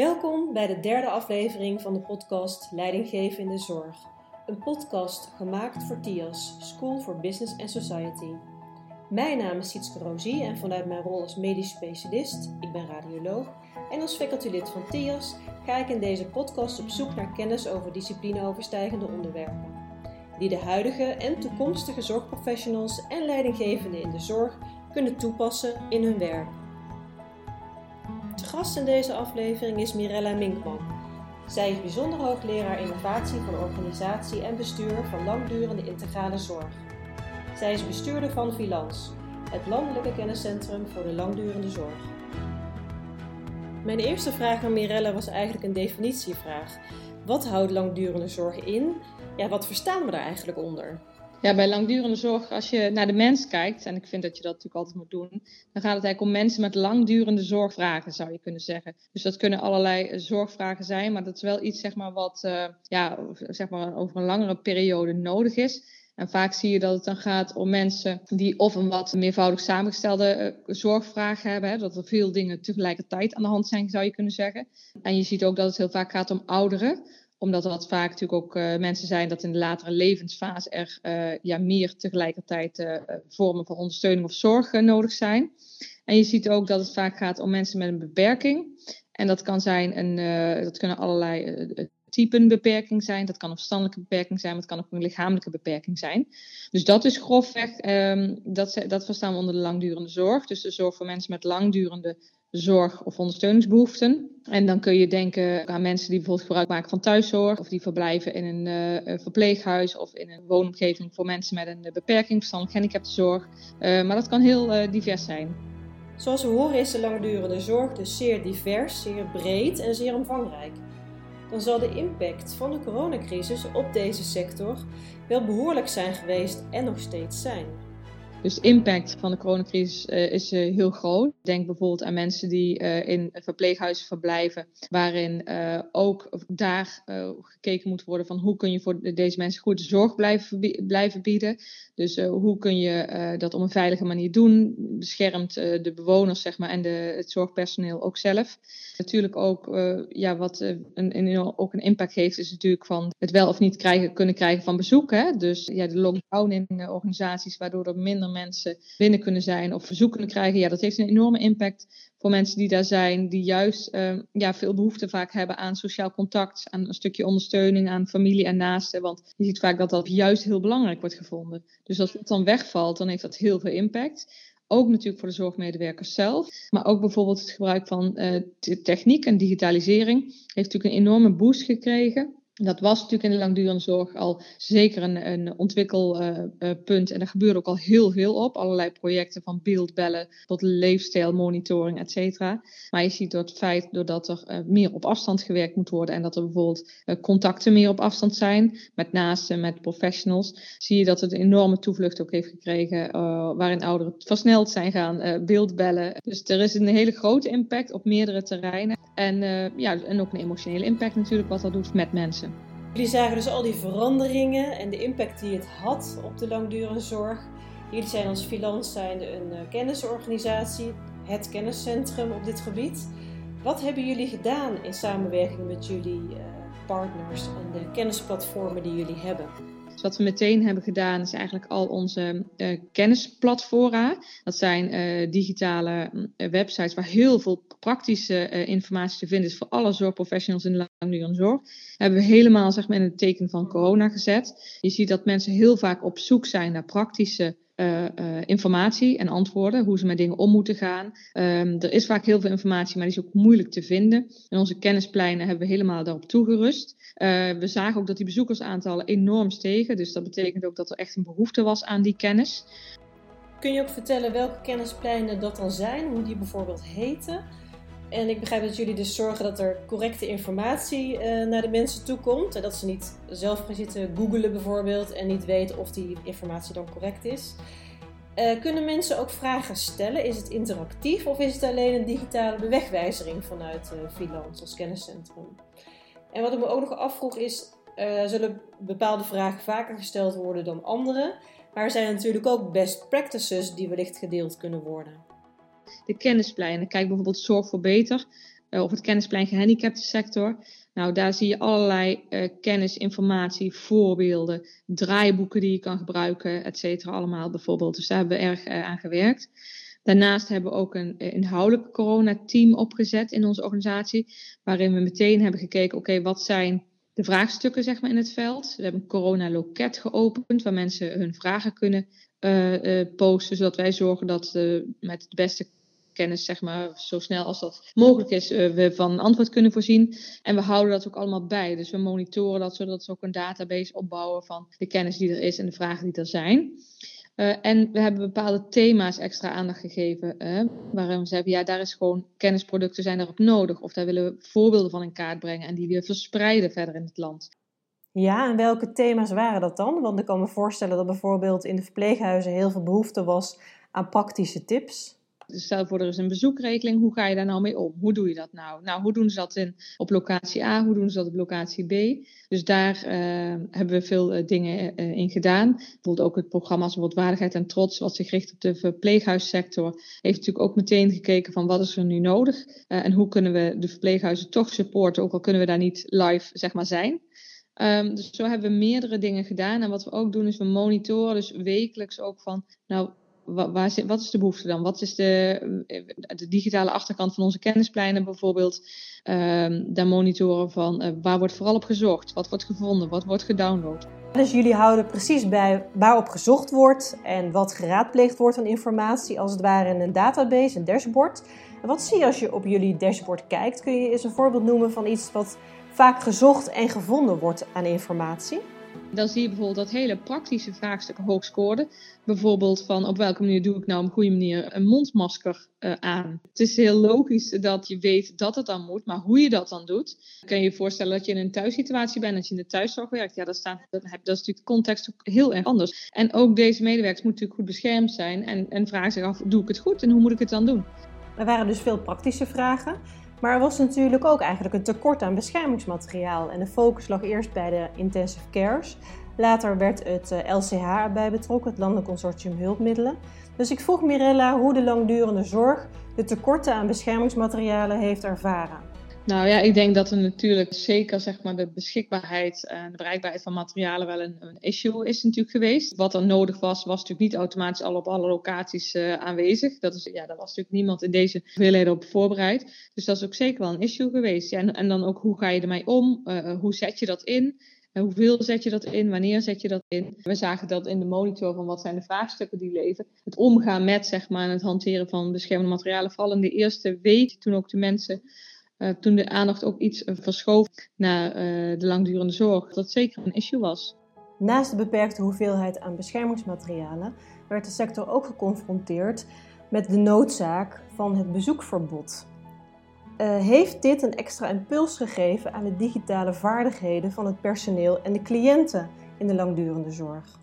Welkom bij de derde aflevering van de podcast Leidinggeven in de Zorg. Een podcast gemaakt voor TIAS, School for Business and Society. Mijn naam is Sietske Rosie en vanuit mijn rol als medisch specialist, ik ben radioloog, en als facultylid van TIAS ga ik in deze podcast op zoek naar kennis over disciplineoverstijgende onderwerpen, die de huidige en toekomstige zorgprofessionals en leidinggevenden in de zorg kunnen toepassen in hun werk. Gast in deze aflevering is Mirella Minkman. Zij is bijzonder hoogleraar innovatie van organisatie en bestuur van langdurende integrale zorg. Zij is bestuurder van Vilans, het landelijke kenniscentrum voor de langdurende zorg. Mijn eerste vraag aan Mirella was eigenlijk een definitievraag. Wat houdt langdurende zorg in? Ja, wat verstaan we daar eigenlijk onder? Ja, bij langdurende zorg, als je naar de mens kijkt, en ik vind dat je dat natuurlijk altijd moet doen, dan gaat het eigenlijk om mensen met langdurende zorgvragen, zou je kunnen zeggen. Dus dat kunnen allerlei eh, zorgvragen zijn, maar dat is wel iets zeg maar, wat uh, ja, zeg maar, over een langere periode nodig is. En vaak zie je dat het dan gaat om mensen die of een wat meervoudig samengestelde uh, zorgvragen hebben. Hè, dat er veel dingen tegelijkertijd aan de hand zijn, zou je kunnen zeggen. En je ziet ook dat het heel vaak gaat om ouderen omdat dat vaak natuurlijk ook uh, mensen zijn dat in de latere levensfase er uh, ja, meer tegelijkertijd uh, vormen van ondersteuning of zorg nodig zijn. En je ziet ook dat het vaak gaat om mensen met een beperking. En dat kan zijn een, dat kunnen allerlei typen beperking zijn. Dat kan een verstandelijke beperking zijn, maar het kan ook een lichamelijke beperking zijn. Dus dat is grofweg, um, dat, dat verstaan we onder de langdurende zorg. Dus de zorg voor mensen met langdurende zorg of ondersteuningsbehoeften. En dan kun je denken aan mensen die bijvoorbeeld gebruik maken van thuiszorg of die verblijven in een uh, verpleeghuis of in een woonomgeving voor mensen met een beperking, verstandelijk gehandicaptenzorg. Uh, maar dat kan heel divers zijn. Zoals we horen is de langdurende zorg dus zeer divers, zeer breed en zeer omvangrijk. Dan zal de impact van de coronacrisis op deze sector wel behoorlijk zijn geweest en nog steeds zijn. Dus de impact van de coronacrisis uh, is uh, heel groot. Denk bijvoorbeeld aan mensen die uh, in verpleeghuizen verblijven, waarin ook daar gekeken moet worden van hoe kun je voor deze mensen goede zorg blijven, blijven bieden. Dus hoe kun je dat op een veilige manier doen? Beschermt de bewoners zeg maar, en de, het zorgpersoneel ook zelf. Natuurlijk ook ja, wat een, ook een impact heeft, is natuurlijk van het wel of niet krijgen, kunnen krijgen van bezoek. Hè? Dus ja, de lockdown in organisaties, waardoor er minder mensen binnen kunnen zijn of verzoek kunnen krijgen. Ja, dat heeft een enorme impact voor mensen die daar zijn, die juist uh, ja, veel behoefte vaak hebben aan sociaal contact, aan een stukje ondersteuning aan familie en naasten. Want je ziet vaak dat dat juist heel belangrijk wordt gevonden. Dus als dat dan wegvalt, dan heeft dat heel veel impact. Ook natuurlijk voor de zorgmedewerkers zelf, maar ook bijvoorbeeld het gebruik van uh, techniek en digitalisering heeft natuurlijk een enorme boost gekregen. Dat was natuurlijk in de langdurende zorg al zeker een, een ontwikkelpunt. En er gebeurde ook al heel veel op. Allerlei projecten van beeldbellen tot leefstijlmonitoring, et cetera. Maar je ziet door het feit, doordat er uh, meer op afstand gewerkt moet worden. En dat er bijvoorbeeld uh, contacten meer op afstand zijn. Met naasten, met professionals. Zie je dat het een enorme toevlucht ook heeft gekregen. waarin ouderen versneld zijn gaan beeldbellen. Dus er is een hele grote impact op meerdere terreinen. En, ja, en ook een emotionele impact natuurlijk wat dat doet met mensen. Jullie zagen dus al die veranderingen en de impact die het had op de langdurige zorg. Jullie zijn als Filans zijnde een uh, kennisorganisatie, het kenniscentrum op dit gebied. Wat hebben jullie gedaan in samenwerking met jullie uh, partners en de kennisplatformen die jullie hebben? Dus wat we meteen hebben gedaan is eigenlijk al onze uh. Dat zijn uh, digitale uh, websites waar heel veel praktische informatie te vinden is voor alle zorgprofessionals in de langdurige zorg. Hebben we helemaal zeg maar, in het teken van corona gezet. Je ziet dat mensen heel vaak op zoek zijn naar praktische informatie en antwoorden, hoe ze met dingen om moeten gaan. Um, er is vaak heel veel informatie, maar die is ook moeilijk te vinden. En onze kennispleinen hebben we helemaal daarop toegerust. Uh, we zagen ook dat die bezoekersaantallen enorm stegen, dus dat betekent ook dat er echt een behoefte was aan die kennis. Kun je ook vertellen welke kennispleinen dat dan zijn, hoe die bijvoorbeeld heten? En ik begrijp dat jullie dus zorgen dat er correcte informatie uh, naar de mensen toe komt. En dat ze niet zelf gaan zitten googelen bijvoorbeeld en niet weten of die informatie dan correct is. Uh, kunnen mensen ook vragen stellen? Is het interactief of is het alleen een digitale bewegwijzering vanuit uh, Filans als kenniscentrum? En wat ik me ook nog afvroeg is, zullen bepaalde vragen vaker gesteld worden dan andere? Maar er zijn natuurlijk ook best practices die wellicht gedeeld kunnen worden de kennispleinen. Kijk bijvoorbeeld Zorg voor Beter. of het kennisplein gehandicapte sector. Nou, daar zie je allerlei uh, kennis, informatie, voorbeelden, draaiboeken die je kan gebruiken, et cetera, allemaal bijvoorbeeld. Dus daar hebben we erg aan gewerkt. Daarnaast hebben we ook een inhoudelijk coronateam opgezet in onze organisatie, waarin we meteen hebben gekeken, oké, wat zijn de vraagstukken zeg maar, in het veld. We hebben een corona-loket geopend, waar mensen hun vragen kunnen uh, posten, zodat wij zorgen dat we met het beste kennis, zeg maar, zo snel als dat mogelijk is, we van een antwoord kunnen voorzien. En we houden dat ook allemaal bij. Dus we monitoren dat, zodat we ook een database opbouwen van de kennis die er is en de vragen die er zijn. Uh, en we hebben bepaalde thema's extra aandacht gegeven, waarin we zeggen, ja, daar is gewoon kennisproducten zijn erop nodig. Of daar willen we voorbeelden van in kaart brengen en die weer verspreiden verder in het land. Ja, en welke thema's waren dat dan? Want ik kan me voorstellen dat bijvoorbeeld in de verpleeghuizen heel veel behoefte was aan praktische tips. Dus stel voor, er is een bezoekregeling. Hoe ga je daar nou mee om? Hoe doe je dat nou? Nou, hoe doen ze dat in, op locatie A? Hoe doen ze dat op locatie B? Dus daar uh, hebben we veel uh, dingen uh, in gedaan. Bijvoorbeeld ook het programma als Waardigheid en Trots, wat zich richt op de verpleeghuissector, heeft natuurlijk ook meteen gekeken van wat is er nu nodig en hoe kunnen we de verpleeghuizen toch supporten, ook al kunnen we daar niet live zeg maar zijn. Um, dus zo hebben we meerdere dingen gedaan. En wat we ook doen is we monitoren dus wekelijks ook van, nou, waar, wat is de behoefte dan? Wat is de, de digitale achterkant van onze kennispleinen bijvoorbeeld? Um, daar monitoren van uh, waar wordt vooral op gezocht? Wat wordt gevonden? Wat wordt gedownload? Dus jullie houden precies bij waarop gezocht wordt en wat geraadpleegd wordt aan informatie, als het ware in een database, een dashboard. Wat zie je als je op jullie dashboard kijkt? Kun je eens een voorbeeld noemen van iets wat vaak gezocht en gevonden wordt aan informatie? Dan zie je bijvoorbeeld dat hele praktische vraagstukken hoog scoren. Bijvoorbeeld van op welke manier doe ik nou op een goede manier een mondmasker uh, aan. Het is heel logisch dat je weet dat het dan moet, maar hoe je dat dan doet. Kan je je voorstellen dat je in een thuissituatie bent, dat je in de thuiszorg werkt. Ja, dat, staat, dat is natuurlijk de context ook heel erg anders. En ook deze medewerkers moeten natuurlijk goed beschermd zijn en, en vragen zich af, doe ik het goed en hoe moet ik het dan doen? Er waren dus veel praktische vragen. Maar er was natuurlijk ook eigenlijk een tekort aan beschermingsmateriaal. En de focus lag eerst bij de intensive cares. Later werd het eh, LCH erbij betrokken, het Landelijk Consortium Hulpmiddelen. Dus ik vroeg Mirella hoe de langdurende zorg de tekorten aan beschermingsmaterialen heeft ervaren. Nou ja, ik denk dat er natuurlijk zeker zeg maar, de beschikbaarheid en de bereikbaarheid van materialen wel een, een, issue is natuurlijk geweest. Wat er nodig was, was natuurlijk niet automatisch al op alle locaties uh, aanwezig. Dat is, ja, daar was natuurlijk niemand in deze hoeveelheden op voorbereid. Dus dat is ook zeker wel een issue geweest. Ja, en, en dan ook hoe ga je ermee om? Uh, hoe zet je dat in? En hoeveel zet je dat in? Wanneer zet je dat in? We zagen dat in de monitor van wat zijn de vraagstukken die leven. Het omgaan met zeg maar, het hanteren van beschermende materialen. Vooral in de eerste week, toen ook de mensen uh, toen de aandacht ook iets verschoof naar uh, de langdurende zorg, dat zeker een issue was. Naast de beperkte hoeveelheid aan beschermingsmaterialen werd de sector ook geconfronteerd met de noodzaak van het bezoekverbod. heeft dit een extra impuls gegeven aan de digitale vaardigheden van het personeel en de cliënten in de langdurende zorg?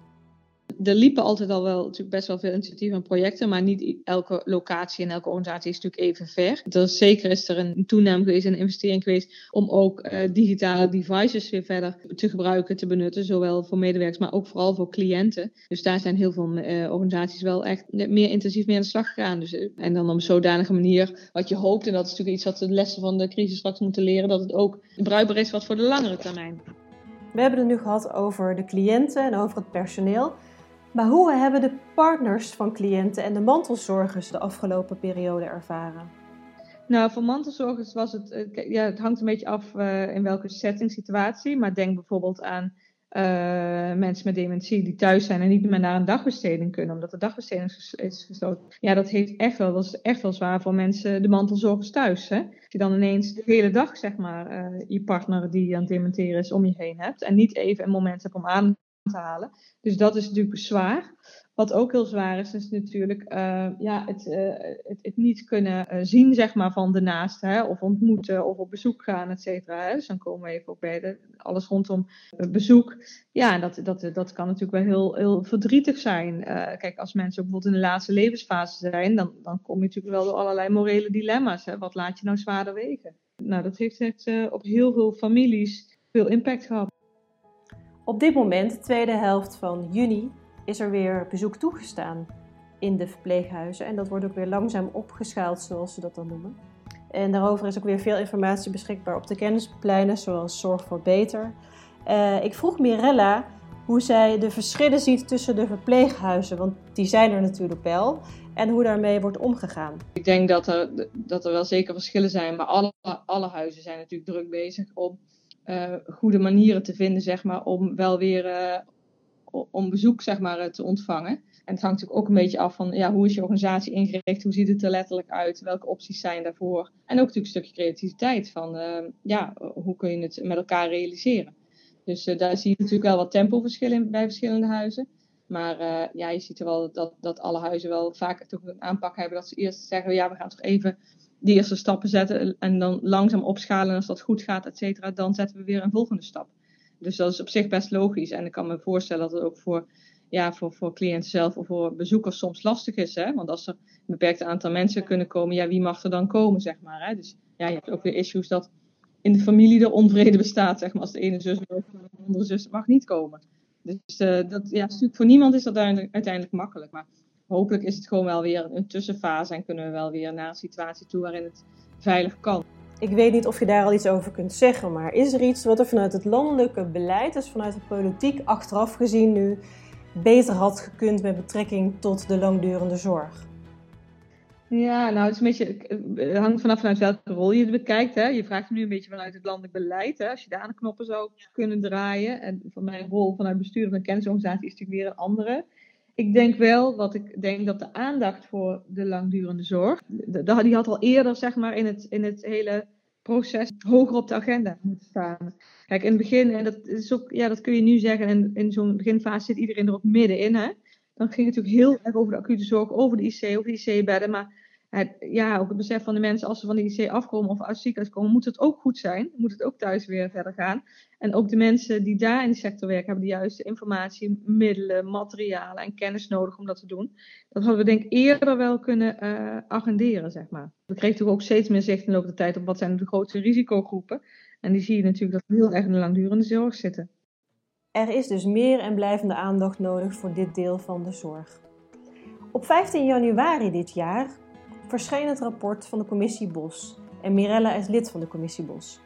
Er liepen altijd al wel natuurlijk best wel veel initiatieven en projecten, maar niet elke locatie en elke organisatie is natuurlijk even ver. Dus zeker is er een toename geweest, een investering geweest om ook uh, digitale devices weer verder te gebruiken, te benutten, zowel voor medewerkers, maar ook vooral voor cliënten. Dus daar zijn heel veel uh, organisaties wel echt meer intensief mee aan de slag gegaan. Dus, uh, en dan op zodanige manier wat je hoopt, en dat is natuurlijk iets wat de lessen van de crisis straks moeten leren, dat het ook bruikbaar is wat voor de langere termijn. We hebben het nu gehad over de cliënten en over het personeel. Maar hoe hebben de partners van cliënten en de mantelzorgers de afgelopen periode ervaren? Nou, voor mantelzorgers was het, eh, ja, het hangt een beetje af uh, in welke setting, situatie. Maar denk bijvoorbeeld aan uh, mensen met dementie die thuis zijn en niet meer naar een dagbesteding kunnen, omdat de dagbesteding is gesloten. Ja, dat heeft echt wel, dat is echt wel zwaar voor mensen, de mantelzorgers thuis. Hè? Als je dan ineens de hele dag, zeg maar, je partner die aan het dementeren is om je heen hebt en niet even een moment hebt om aan te halen. Dus dat is natuurlijk zwaar. Wat ook heel zwaar is, is natuurlijk uh, ja, het, uh, het, het, niet kunnen uh, zien zeg maar, van de hè, of ontmoeten of op bezoek gaan, et cetera. Dus dan komen we even op bij de, alles rondom bezoek. Ja, dat, dat, dat kan natuurlijk wel heel, heel verdrietig zijn. kijk, als mensen bijvoorbeeld in de laatste levensfase zijn, dan, dan kom je natuurlijk wel door allerlei morele dilemma's. Hè. Wat laat je nou zwaarder wegen? Nou, dat heeft echt op heel veel families veel impact gehad. Op dit moment, de tweede helft van juni, is er weer bezoek toegestaan in de verpleeghuizen. En dat wordt ook weer langzaam opgeschaald, zoals ze dat dan noemen. En daarover is ook weer veel informatie beschikbaar op de kennispleinen, zoals Zorg voor Beter. Uh, ik vroeg Mirella hoe zij de verschillen ziet tussen de verpleeghuizen, want die zijn er natuurlijk wel, en hoe daarmee wordt omgegaan. Ik denk dat er, dat er wel zeker verschillen zijn, maar alle, alle huizen zijn natuurlijk druk bezig om uh, goede manieren te vinden, zeg maar, om wel weer uh, om bezoek zeg maar, te ontvangen. En het hangt natuurlijk ook een beetje af van ja, hoe is je organisatie ingericht, hoe ziet het er letterlijk uit, welke opties zijn daarvoor. En ook natuurlijk een stukje creativiteit van ja, hoe kun je het met elkaar realiseren. Dus daar zie je natuurlijk wel wat tempoverschillen bij verschillende huizen. Maar ja, je ziet wel dat, dat alle huizen wel vaak toch een aanpak hebben. Dat ze eerst zeggen, ja, we gaan toch even die eerste stappen zetten. En dan langzaam opschalen. En als dat goed gaat, et cetera, dan zetten we weer een volgende stap. Dus dat is op zich best logisch. En ik kan me voorstellen dat het ook voor, ja, voor, voor cliënten zelf of voor bezoekers soms lastig is. Hè? Want als er een beperkt aantal mensen kunnen komen, ja, wie mag er dan komen, zeg maar. Hè? Dus ja, je hebt ook weer issues dat in de familie de onvrede bestaat, zeg maar. Als de ene zus wil, de andere zus mag niet komen. Dus uh, dat, ja, natuurlijk voor niemand is dat uiteindelijk makkelijk. Maar hopelijk is het gewoon wel weer een tussenfase en kunnen we wel weer naar een situatie toe waarin het veilig kan. Ik weet niet of je daar al iets over kunt zeggen, maar is er iets wat er vanuit het landelijke beleid, dus vanuit de politiek achteraf gezien nu, beter had gekund met betrekking tot de langdurende zorg? Ja, nou, het, is een beetje, het hangt vanaf vanuit welke rol je het bekijkt. Hè. Je vraagt nu een beetje vanuit het landelijk beleid. Hè. Als je daar aan de knoppen zou kunnen draaien. En van mijn rol vanuit bestuur van een kennisorganisatie is natuurlijk weer een andere. Ik denk wel, wat ik denk dat de aandacht voor de langdurende zorg, die had al eerder zeg maar in het, in het hele proces hoger op de agenda moeten staan. Kijk, in het begin, en dat, is ook, ja, dat kun je nu zeggen, en in zo'n beginfase zit iedereen er ook middenin. Hè? Dan ging het natuurlijk heel erg over de acute zorg, over de IC, over de IC-bedden. Maar ja, ook het besef van de mensen als ze van de IC afkomen of uit ziekenhuis komen, moet het ook goed zijn. Moet het ook thuis weer verder gaan. En ook de mensen die daar in die sector werken, hebben de juiste informatie, middelen, materialen en kennis nodig om dat te doen. Dat hadden we denk ik eerder wel kunnen uh, agenderen, zeg maar. We kregen natuurlijk ook steeds meer zicht in de loop der tijd op wat zijn de grootste risicogroepen. En die zie je natuurlijk dat heel erg in de langdurende zorg zitten. Er is dus meer en blijvende aandacht nodig voor dit deel van de zorg. Op 15 januari dit jaar verscheen het rapport van de commissie Bos en Mirella is lid van de commissie Bos.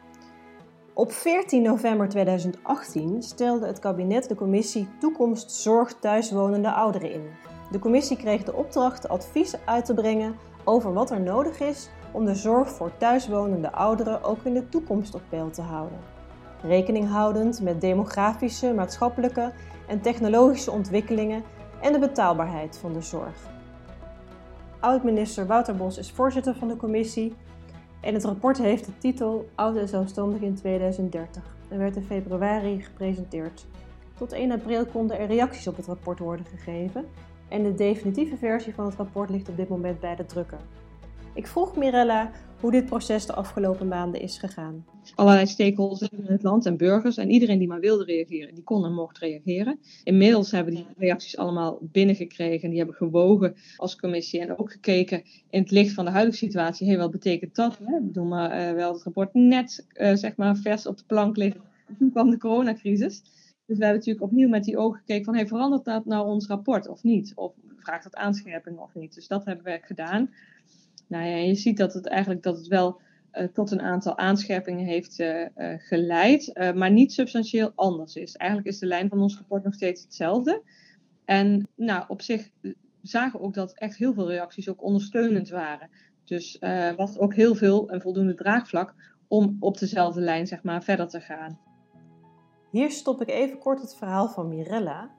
Op 14 november 2018 stelde het kabinet de commissie Toekomst Zorg Thuiswonende Ouderen in. De commissie kreeg de opdracht advies uit te brengen over wat er nodig is om de zorg voor thuiswonende ouderen ook in de toekomst op peil te houden. Rekening houdend met demografische, maatschappelijke en technologische ontwikkelingen en de betaalbaarheid van de zorg. Oud-minister Wouter Bos is voorzitter van de commissie en het rapport heeft de titel Oud en Zelfstandig in 2030 en werd in februari gepresenteerd. Tot 1 april konden er reacties op het rapport worden gegeven en de definitieve versie van het rapport ligt op dit moment bij de drukker. Ik vroeg Mirella hoe dit proces de afgelopen maanden is gegaan. Allerlei stakeholders in het land en burgers en iedereen die maar wilde reageren, die kon en mocht reageren. Inmiddels hebben die reacties allemaal binnengekregen. Die hebben gewogen als commissie en ook gekeken in het licht van de huidige situatie. Hey, wat betekent dat? Hè? Ik bedoel maar uh, wel het rapport net uh, zeg maar vers op de plank liggen. Toen kwam de coronacrisis. Dus we hebben natuurlijk opnieuw met die ogen gekeken van hey, verandert dat nou ons rapport of niet? Of vraagt dat aanscherping of niet? Dus dat hebben we gedaan. Nou ja, je ziet dat het eigenlijk dat het wel uh, tot een aantal aanscherpingen heeft uh, uh, geleid, maar niet substantieel anders is. Eigenlijk is de lijn van ons rapport nog steeds hetzelfde. En nou, op zich zagen ook dat echt heel veel reacties ook ondersteunend waren. Dus was ook heel veel en voldoende draagvlak om op dezelfde lijn zeg maar, verder te gaan. Hier stop ik even kort het verhaal van Mirella.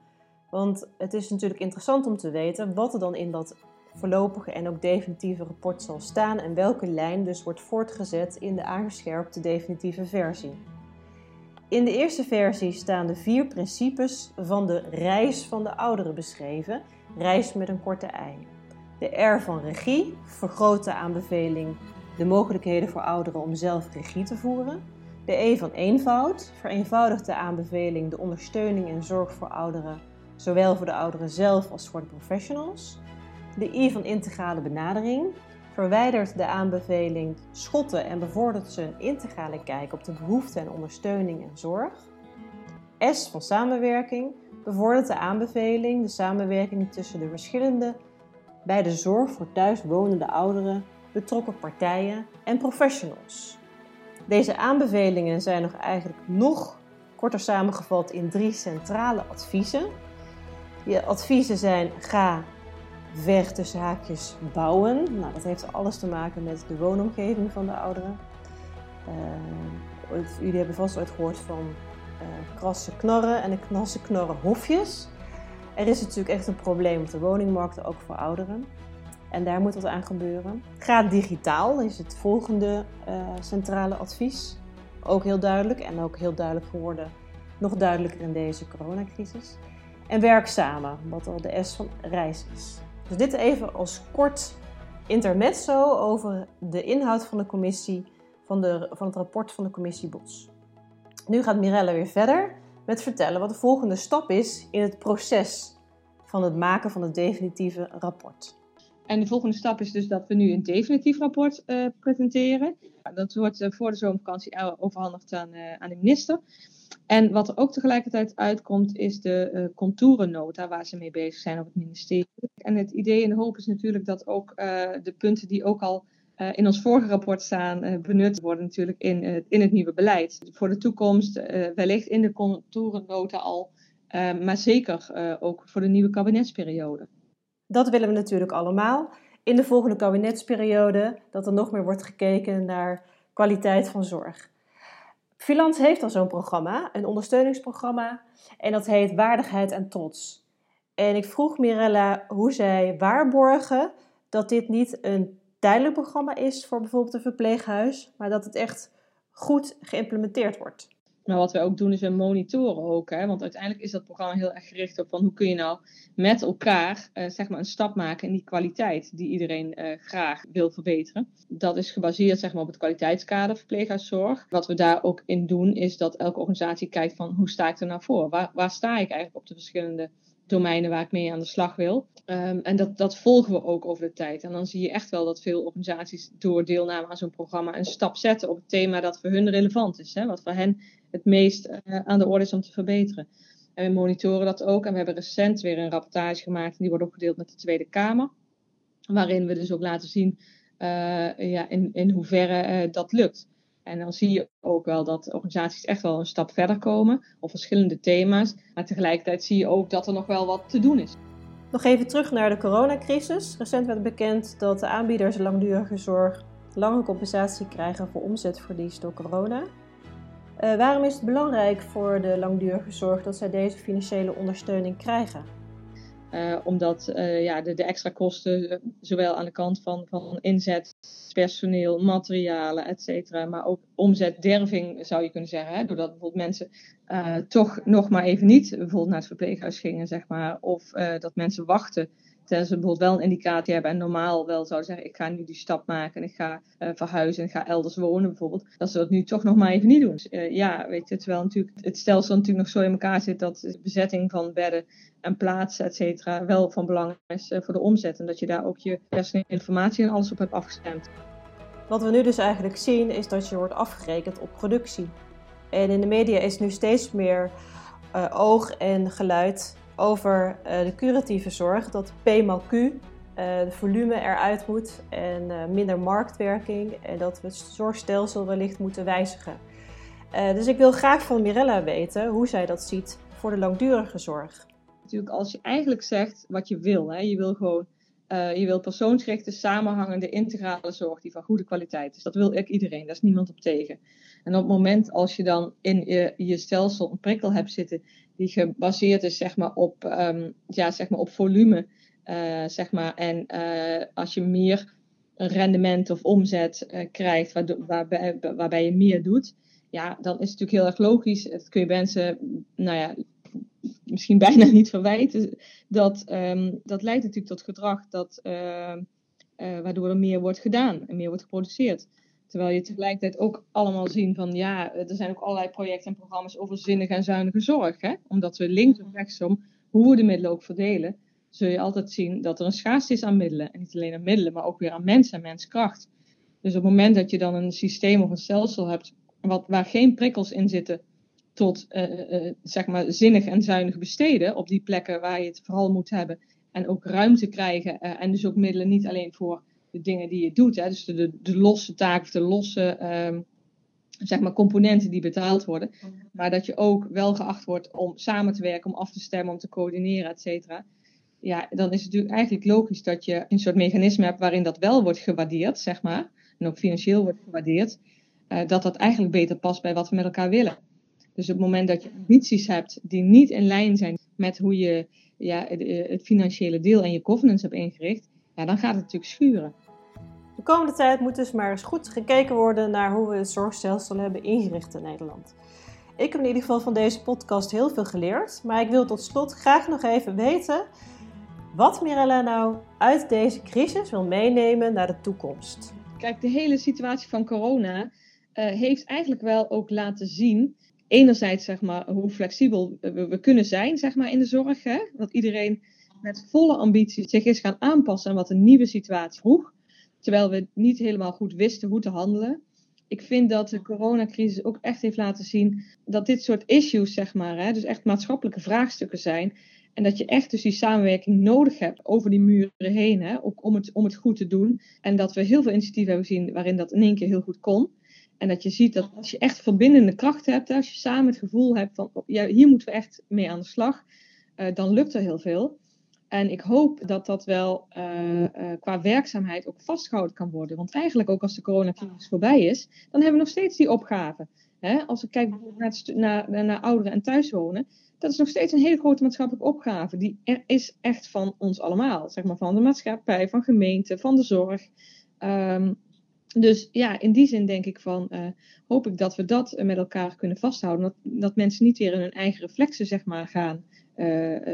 Want het is natuurlijk interessant om te weten wat er dan in dat voorlopige en ook definitieve rapport zal staan en welke lijn dus wordt voortgezet in de aangescherpte definitieve versie. In de eerste versie staan de vier principes van de reis van de ouderen beschreven, reis met een korte ei. De R van regie vergroot de aanbeveling de mogelijkheden voor ouderen om zelf regie te voeren. De E van eenvoud vereenvoudigt de aanbeveling de ondersteuning en zorg voor ouderen, zowel voor de ouderen zelf als voor de professionals. De I van integrale benadering verwijdert de aanbeveling schotten en bevordert ze een integrale kijk op de behoeften en ondersteuning en zorg. S van samenwerking bevordert de aanbeveling de samenwerking tussen de verschillende bij de zorg voor thuiswonende ouderen betrokken partijen en professionals. Deze aanbevelingen zijn nog eigenlijk nog korter samengevat in drie centrale adviezen. Die adviezen zijn ga ver tussen haakjes bouwen. Nou, dat heeft alles te maken met de woonomgeving van de ouderen. Uh, jullie hebben vast ooit gehoord van uh, krassen knorren en de knassen knorren hofjes. Er is natuurlijk echt een probleem op de woningmarkt, ook voor ouderen. En daar moet wat aan gebeuren. Ga digitaal is het volgende uh, centrale advies. Ook heel duidelijk en ook heel duidelijk geworden. Nog duidelijker in deze coronacrisis. En werk samen, wat al de S van reis is. Dus dit even als kort intermezzo over de inhoud van de commissie, van, de, van het rapport van de commissie Bos. Nu gaat Mirella weer verder met vertellen wat de volgende stap is in het proces van het maken van het definitieve rapport. En de volgende stap is dus dat we nu een definitief rapport uh, presenteren. Dat wordt uh, voor de zomervakantie overhandigd aan, uh, aan de minister. En wat er ook tegelijkertijd uitkomt, is de contourennota waar ze mee bezig zijn op het ministerie. En het idee en de hoop is natuurlijk dat ook de punten die ook al in ons vorige rapport staan, benut worden natuurlijk in, in het nieuwe beleid. Voor de toekomst, wellicht in de contourennota al, maar zeker ook voor de nieuwe kabinetsperiode. Dat willen we natuurlijk allemaal. In de volgende kabinetsperiode dat er nog meer wordt gekeken naar kwaliteit van zorg. Filans heeft al zo'n programma, een ondersteuningsprogramma, en dat heet Waardigheid en Trots. En ik vroeg Mirella hoe zij waarborgen dat dit niet een tijdelijk programma is voor bijvoorbeeld een verpleeghuis, maar dat het echt goed geïmplementeerd wordt. Maar wat wij ook doen is we monitoren ook. Hè? Want uiteindelijk is dat programma heel erg gericht op van hoe kun je nou met elkaar uh, zeg maar een stap maken in die kwaliteit die iedereen uh, graag wil verbeteren. Dat is gebaseerd zeg maar, op het kwaliteitskader verpleeghuiszorg. Wat we daar ook in doen is dat elke organisatie kijkt van hoe sta ik er nou voor? Waar, waar sta ik eigenlijk op de verschillende domeinen waar ik mee aan de slag wil. Um, en dat, dat volgen we ook over de tijd. En dan zie je echt wel dat veel organisaties door deelname aan zo'n programma een stap zetten op het thema dat voor hun relevant is. Hè? Wat voor hen het meest uh, aan de orde is om te verbeteren. En we monitoren dat ook. En we hebben recent weer een rapportage gemaakt. En die wordt opgedeeld met de Tweede Kamer. Waarin we dus ook laten zien uh, ja, in, in hoeverre uh, dat lukt. En dan zie je ook wel dat organisaties echt wel een stap verder komen op verschillende thema's. Maar tegelijkertijd zie je ook dat er nog wel wat te doen is. Nog even terug naar de coronacrisis. Recent werd bekend dat de aanbieders langdurige zorg lange compensatie krijgen voor omzetverlies door corona. Uh, waarom is het belangrijk voor de langdurige zorg dat zij deze financiële ondersteuning krijgen? Uh, omdat uh, ja, de, de, extra kosten, zowel aan de kant van, van inzet, personeel, materialen, et cetera, maar ook omzetderving zou je kunnen zeggen. Hè? Doordat bijvoorbeeld mensen toch nog maar even niet bijvoorbeeld naar het verpleeghuis gingen, zeg maar, of dat mensen wachten Terwijl ze bijvoorbeeld wel een indicatie hebben en normaal wel zouden zeggen: ik ga nu die stap maken en ik ga uh, verhuizen en ik ga elders wonen bijvoorbeeld. Dat ze dat nu toch nog maar even niet doen. Dus, uh, ja, weet je, terwijl natuurlijk het stelsel natuurlijk nog zo in elkaar zit dat de bezetting van bedden en plaatsen, et cetera, wel van belang is uh, voor de omzet. En dat je daar ook je personele informatie en alles op hebt afgestemd. Wat we nu dus eigenlijk zien is dat je wordt afgerekend op productie. En in de media is nu steeds meer oog en geluid over uh, de curatieve zorg, dat P mal Q, uh, de volume eruit moet en uh, minder marktwerking en dat we het zorgstelsel wellicht moeten wijzigen. dus ik wil graag van Mirella weten hoe zij dat ziet voor de langdurige zorg. Natuurlijk, als je eigenlijk zegt wat je wil, hè, je wil gewoon je wil persoonsgerichte, samenhangende, integrale zorg die van goede kwaliteit is. Dat wil ik iedereen, daar is niemand op tegen. En op het moment als je dan in je, je stelsel een prikkel hebt zitten die gebaseerd is zeg maar, op, um, ja, zeg maar, op volume. Uh, zeg maar. En uh, als je meer rendement of omzet uh, krijgt, waarbij, je meer doet, ja, dan is het natuurlijk heel erg logisch. Dat kun je mensen, nou ja, misschien bijna niet verwijten. Dat, um, dat leidt natuurlijk tot gedrag dat, waardoor er meer wordt gedaan en meer wordt geproduceerd. Terwijl je tegelijkertijd ook allemaal zien van ja, er zijn ook allerlei projecten en programma's over zinnige en zuinige zorg. Hè? Omdat we links of rechtsom, hoe we de middelen ook verdelen, zul je altijd zien dat er een schaarste is aan middelen. En niet alleen aan middelen, maar ook weer aan mensen en menskracht. Dus op het moment dat je dan een systeem of een stelsel hebt wat, waar geen prikkels in zitten tot uh, uh, zeg maar zinnig en zuinig besteden op die plekken waar je het vooral moet hebben. En ook ruimte krijgen uh, en dus ook middelen niet alleen voor de dingen die je doet. Hè? Dus de, de, losse taken of de losse ehm, zeg maar componenten die betaald worden. Maar dat je ook wel geacht wordt om samen te werken, om af te stemmen, om te coördineren, et cetera. Ja, dan is het natuurlijk eigenlijk logisch dat je een soort mechanisme hebt waarin dat wel wordt gewaardeerd, zeg maar. En ook financieel wordt gewaardeerd. Uh, dat dat eigenlijk beter past bij wat we met elkaar willen. Dus op het moment dat je ambities hebt die niet in lijn zijn met hoe je ja, het financiële deel en je governance hebt ingericht, ja, dan gaat het natuurlijk schuren. De komende tijd moet dus maar eens goed gekeken worden naar hoe we het zorgstelsel hebben ingericht in Nederland. Ik heb in ieder geval van deze podcast heel veel geleerd, maar ik wil tot slot graag nog even weten wat Mirella nou uit deze crisis wil meenemen naar de toekomst. Kijk, de hele situatie van corona uh, heeft eigenlijk wel ook laten zien enerzijds zeg maar, hoe flexibel we, kunnen zijn zeg maar, in de zorg. Hè? Dat iedereen met volle ambitie zich is gaan aanpassen aan wat een nieuwe situatie vroeg. Terwijl we niet helemaal goed wisten hoe te handelen. Ik vind dat de coronacrisis ook echt heeft laten zien dat dit soort issues, zeg maar, hè, dus echt maatschappelijke vraagstukken zijn. En dat je echt dus die samenwerking nodig hebt over die muren heen, hè, ook om, het, om het goed te doen. En dat we heel veel initiatieven hebben gezien waarin dat in één keer heel goed kon. En dat je ziet dat als je echt verbindende kracht hebt, als je samen het gevoel hebt van ja, hier moeten we echt mee aan de slag, uh, dan lukt er heel veel. En ik hoop dat dat wel uh, uh, qua werkzaamheid ook vastgehouden kan worden. Want eigenlijk ook als de coronacrisis voorbij is, dan hebben we nog steeds die opgave. Hè? Als we kijken naar, naar, naar ouderen en thuiswonen, dat is nog steeds een hele grote maatschappelijke opgave. Die is echt van ons allemaal. Zeg maar van de maatschappij, van gemeenten, van de zorg. Um, dus ja, in die zin denk ik van, uh, hoop ik dat we dat met elkaar kunnen vasthouden. Dat, dat mensen niet weer in hun eigen reflexen, zeg maar, gaan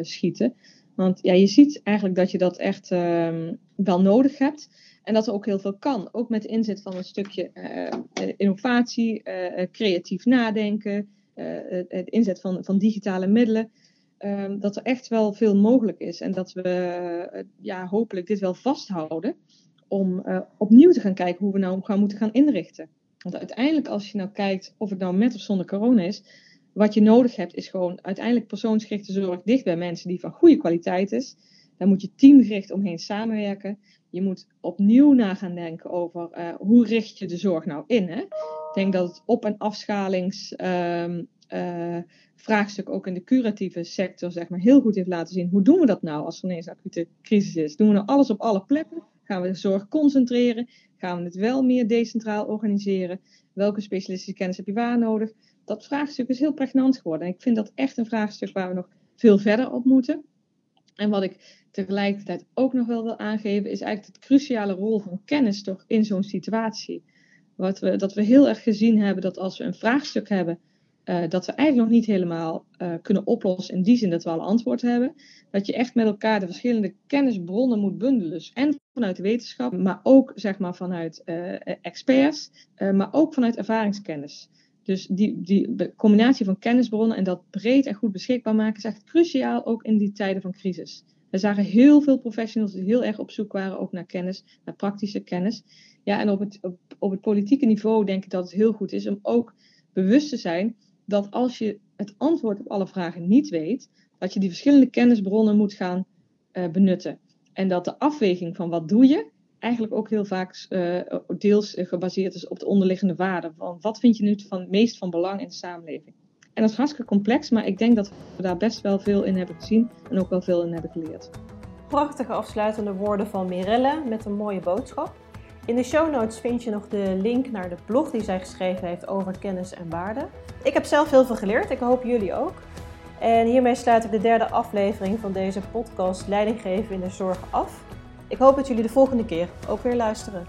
schieten. Want ja, je ziet eigenlijk dat je dat echt uh, wel nodig hebt. En dat er ook heel veel kan. Ook met inzet van een stukje innovatie, creatief nadenken, het inzet van, van digitale middelen. Um, dat er echt wel veel mogelijk is. En dat we ja, hopelijk dit wel vasthouden om uh, opnieuw te gaan kijken hoe we nou gaan moeten gaan inrichten. Want uiteindelijk, als je nou kijkt of het nou met of zonder corona is, wat je nodig hebt, is gewoon uiteindelijk persoonsgerichte zorg dicht bij mensen die van goede kwaliteit is. Daar moet je teamgericht omheen samenwerken. Je moet opnieuw na gaan denken over uh, hoe richt je de zorg nou in. Hè? Ik denk dat het op- en afschalingsvraagstuk ehm, uh, ook in de curatieve sector zeg maar, heel goed heeft laten zien. Hoe doen we dat nou als er ineens een acute crisis is? Doen we nou alles op alle plekken? Gaan we de zorg concentreren? Gaan we het wel meer decentraal organiseren? Welke specialistische kennis heb je waar nodig? Dat vraagstuk is heel pregnant geworden. En ik vind dat echt een vraagstuk waar we nog veel verder op moeten. En wat ik tegelijkertijd ook nog wel wil aangeven, is eigenlijk de cruciale rol van kennis toch in zo'n situatie. Wat we, dat we heel erg gezien hebben dat als we een vraagstuk hebben uh, dat we eigenlijk nog niet helemaal uh, kunnen oplossen in die zin dat we al antwoord hebben. Dat je echt met elkaar de verschillende kennisbronnen moet bundelen. Dus en vanuit de wetenschap, maar ook zeg maar vanuit uh, experts, maar ook vanuit ervaringskennis. Dus die, die combinatie van kennisbronnen en dat breed en goed beschikbaar maken is echt cruciaal ook in die tijden van crisis. We zagen heel veel professionals die heel erg op zoek waren ook naar kennis, naar praktische kennis. Ja, en op het, op, op het politieke niveau denk ik dat het heel goed is om ook bewust te zijn dat als je het antwoord op alle vragen niet weet, dat je die verschillende kennisbronnen moet gaan uh, benutten. En dat de afweging van wat doe je, eigenlijk ook heel vaak uh, deels gebaseerd is op de onderliggende waarden. Van wat vind je nu van meest van belang in de samenleving? En dat is hartstikke complex, maar ik denk dat we daar best wel veel in hebben gezien en ook wel veel in hebben geleerd. Prachtige afsluitende woorden van Mirelle met een mooie boodschap. In de show notes vind je nog de link naar de blog die zij geschreven heeft over kennis en waarde. Ik heb zelf heel veel geleerd, ik hoop jullie ook. En hiermee sluit ik de derde aflevering van deze podcast Leidinggeven in de Zorg af. Ik hoop dat jullie de volgende keer ook weer luisteren.